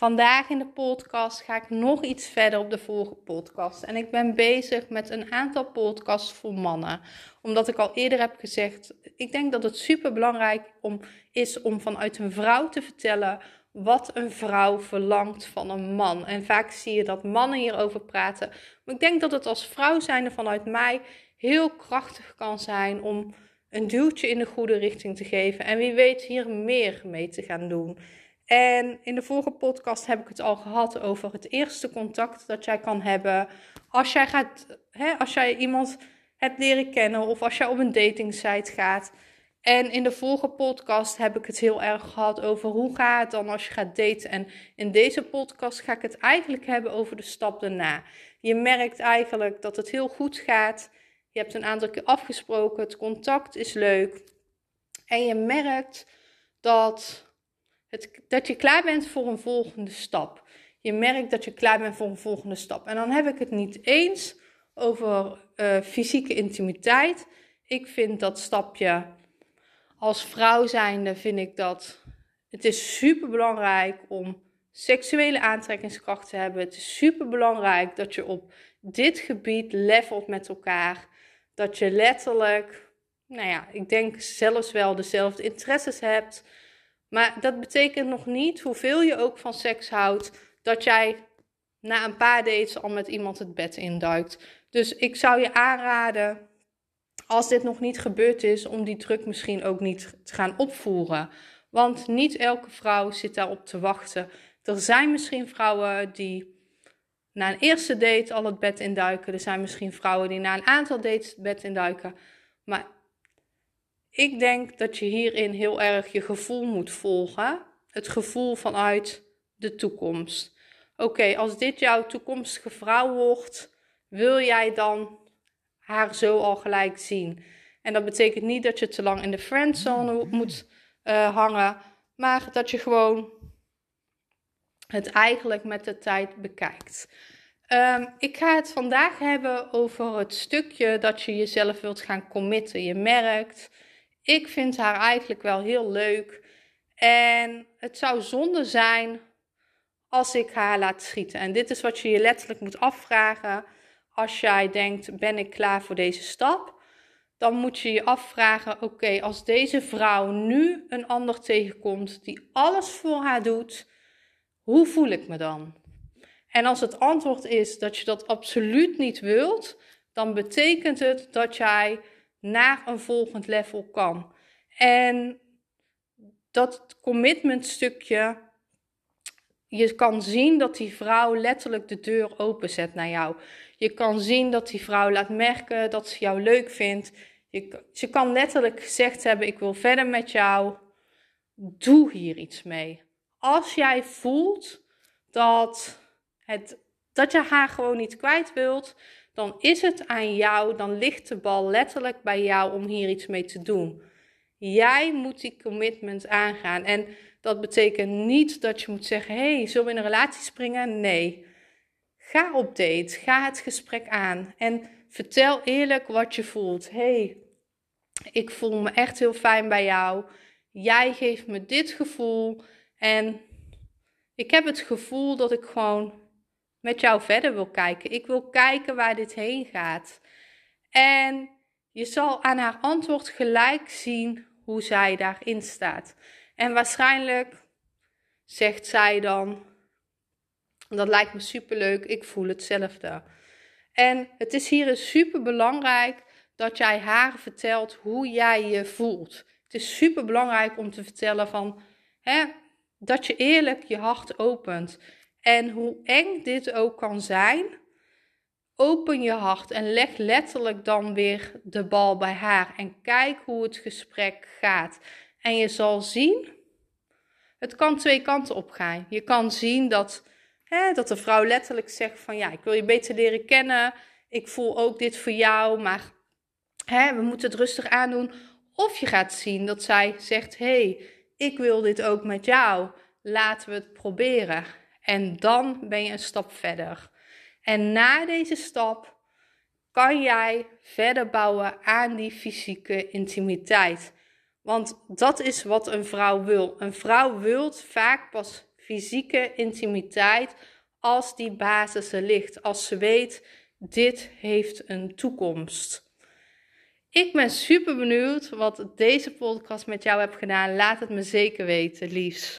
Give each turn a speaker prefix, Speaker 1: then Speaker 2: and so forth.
Speaker 1: Vandaag in de podcast ga ik nog iets verder op de vorige podcast. En ik ben bezig met een aantal podcasts voor mannen. Omdat ik al eerder heb gezegd, ik denk dat het super belangrijk om, is om vanuit een vrouw te vertellen wat een vrouw verlangt van een man. En vaak zie je dat mannen hierover praten. Maar ik denk dat het als vrouw zijnde vanuit mij heel krachtig kan zijn om een duwtje in de goede richting te geven. En wie weet hier meer mee te gaan doen. En in de vorige podcast heb ik het al gehad over het eerste contact dat jij kan hebben. Als jij, gaat, hè, als jij iemand hebt leren kennen of als jij op een datingsite gaat. En in de vorige podcast heb ik het heel erg gehad over hoe gaat het dan als je gaat daten. En in deze podcast ga ik het eigenlijk hebben over de stap daarna. Je merkt eigenlijk dat het heel goed gaat. Je hebt een aantal keer afgesproken, het contact is leuk. En je merkt dat het, dat je klaar bent voor een volgende stap. Je merkt dat je klaar bent voor een volgende stap. En dan heb ik het niet eens over uh, fysieke intimiteit. Ik vind dat stapje als vrouw zijnde vind ik dat het is super belangrijk om seksuele aantrekkingskracht te hebben. Het is super belangrijk dat je op dit gebied levelt met elkaar. Dat je letterlijk, nou ja, ik denk zelfs wel dezelfde interesses hebt. Maar dat betekent nog niet, hoeveel je ook van seks houdt, dat jij na een paar dates al met iemand het bed induikt. Dus ik zou je aanraden, als dit nog niet gebeurd is, om die druk misschien ook niet te gaan opvoeren. Want niet elke vrouw zit daarop te wachten. Er zijn misschien vrouwen die na een eerste date al het bed induiken. Er zijn misschien vrouwen die na een aantal dates het bed induiken. Maar ik denk dat je hierin heel erg je gevoel moet volgen. Het gevoel vanuit de toekomst. Oké, als dit jouw toekomstige vrouw wordt, wil jij dan haar zo al gelijk zien? En dat betekent niet dat je te lang in de friendzone moet uh, hangen, maar dat je gewoon het eigenlijk met de tijd bekijkt. Um, ik ga het vandaag hebben over het stukje dat je jezelf wilt gaan committen. Je merkt ik vind haar eigenlijk wel heel leuk. En het zou zonde zijn als ik haar laat schieten. En dit is wat je je letterlijk moet afvragen als jij denkt: ben ik klaar voor deze stap? Dan moet je je afvragen: oké, als deze vrouw nu een ander tegenkomt die alles voor haar doet, hoe voel ik me dan? En als het antwoord is dat je dat absoluut niet wilt, dan betekent het dat jij naar een volgend level kan. En dat commitment stukje, je kan zien dat die vrouw letterlijk de deur openzet naar jou. Je kan zien dat die vrouw laat merken dat ze jou leuk vindt. Je, ze kan letterlijk gezegd hebben: Ik wil verder met jou. Doe hier iets mee. Als jij voelt dat, het, dat je haar gewoon niet kwijt wilt, dan is het aan jou, dan ligt de bal letterlijk bij jou om hier iets mee te doen. Jij moet die commitment aangaan. En dat betekent niet dat je moet zeggen: hey, zullen we in een relatie springen? Nee. Ga op date, ga het gesprek aan en vertel eerlijk wat je voelt. hey, ik voel me echt heel fijn bij jou. Jij geeft me dit gevoel en ik heb het gevoel dat ik gewoon met jou verder wil kijken. Ik wil kijken waar dit heen gaat. En je zal aan haar antwoord gelijk zien hoe zij daarin staat. En waarschijnlijk zegt zij dan: Dat lijkt me superleuk, ik voel hetzelfde. En het is hier super belangrijk dat jij haar vertelt hoe jij je voelt. Het is super belangrijk om te vertellen van, hè, dat je eerlijk je hart opent. En hoe eng dit ook kan zijn, open je hart en leg letterlijk dan weer de bal bij haar en kijk hoe het gesprek gaat. En je zal zien Het kan twee kanten op gaan. Je kan zien dat, hè, dat de vrouw letterlijk zegt van ja, ik wil je beter leren kennen. Ik voel ook dit voor jou, maar hè, we moeten het rustig aandoen. Of je gaat zien dat zij zegt, hey, ik wil dit ook met jou. Laten we het proberen. En dan ben je een stap verder. En na deze stap kan jij verder bouwen aan die fysieke intimiteit. Want dat is wat een vrouw wil. Een vrouw wil vaak pas fysieke intimiteit als die basis er ligt. Als ze weet, dit heeft een toekomst. Ik ben super benieuwd wat deze podcast met jou heeft gedaan. Laat het me zeker weten, liefs.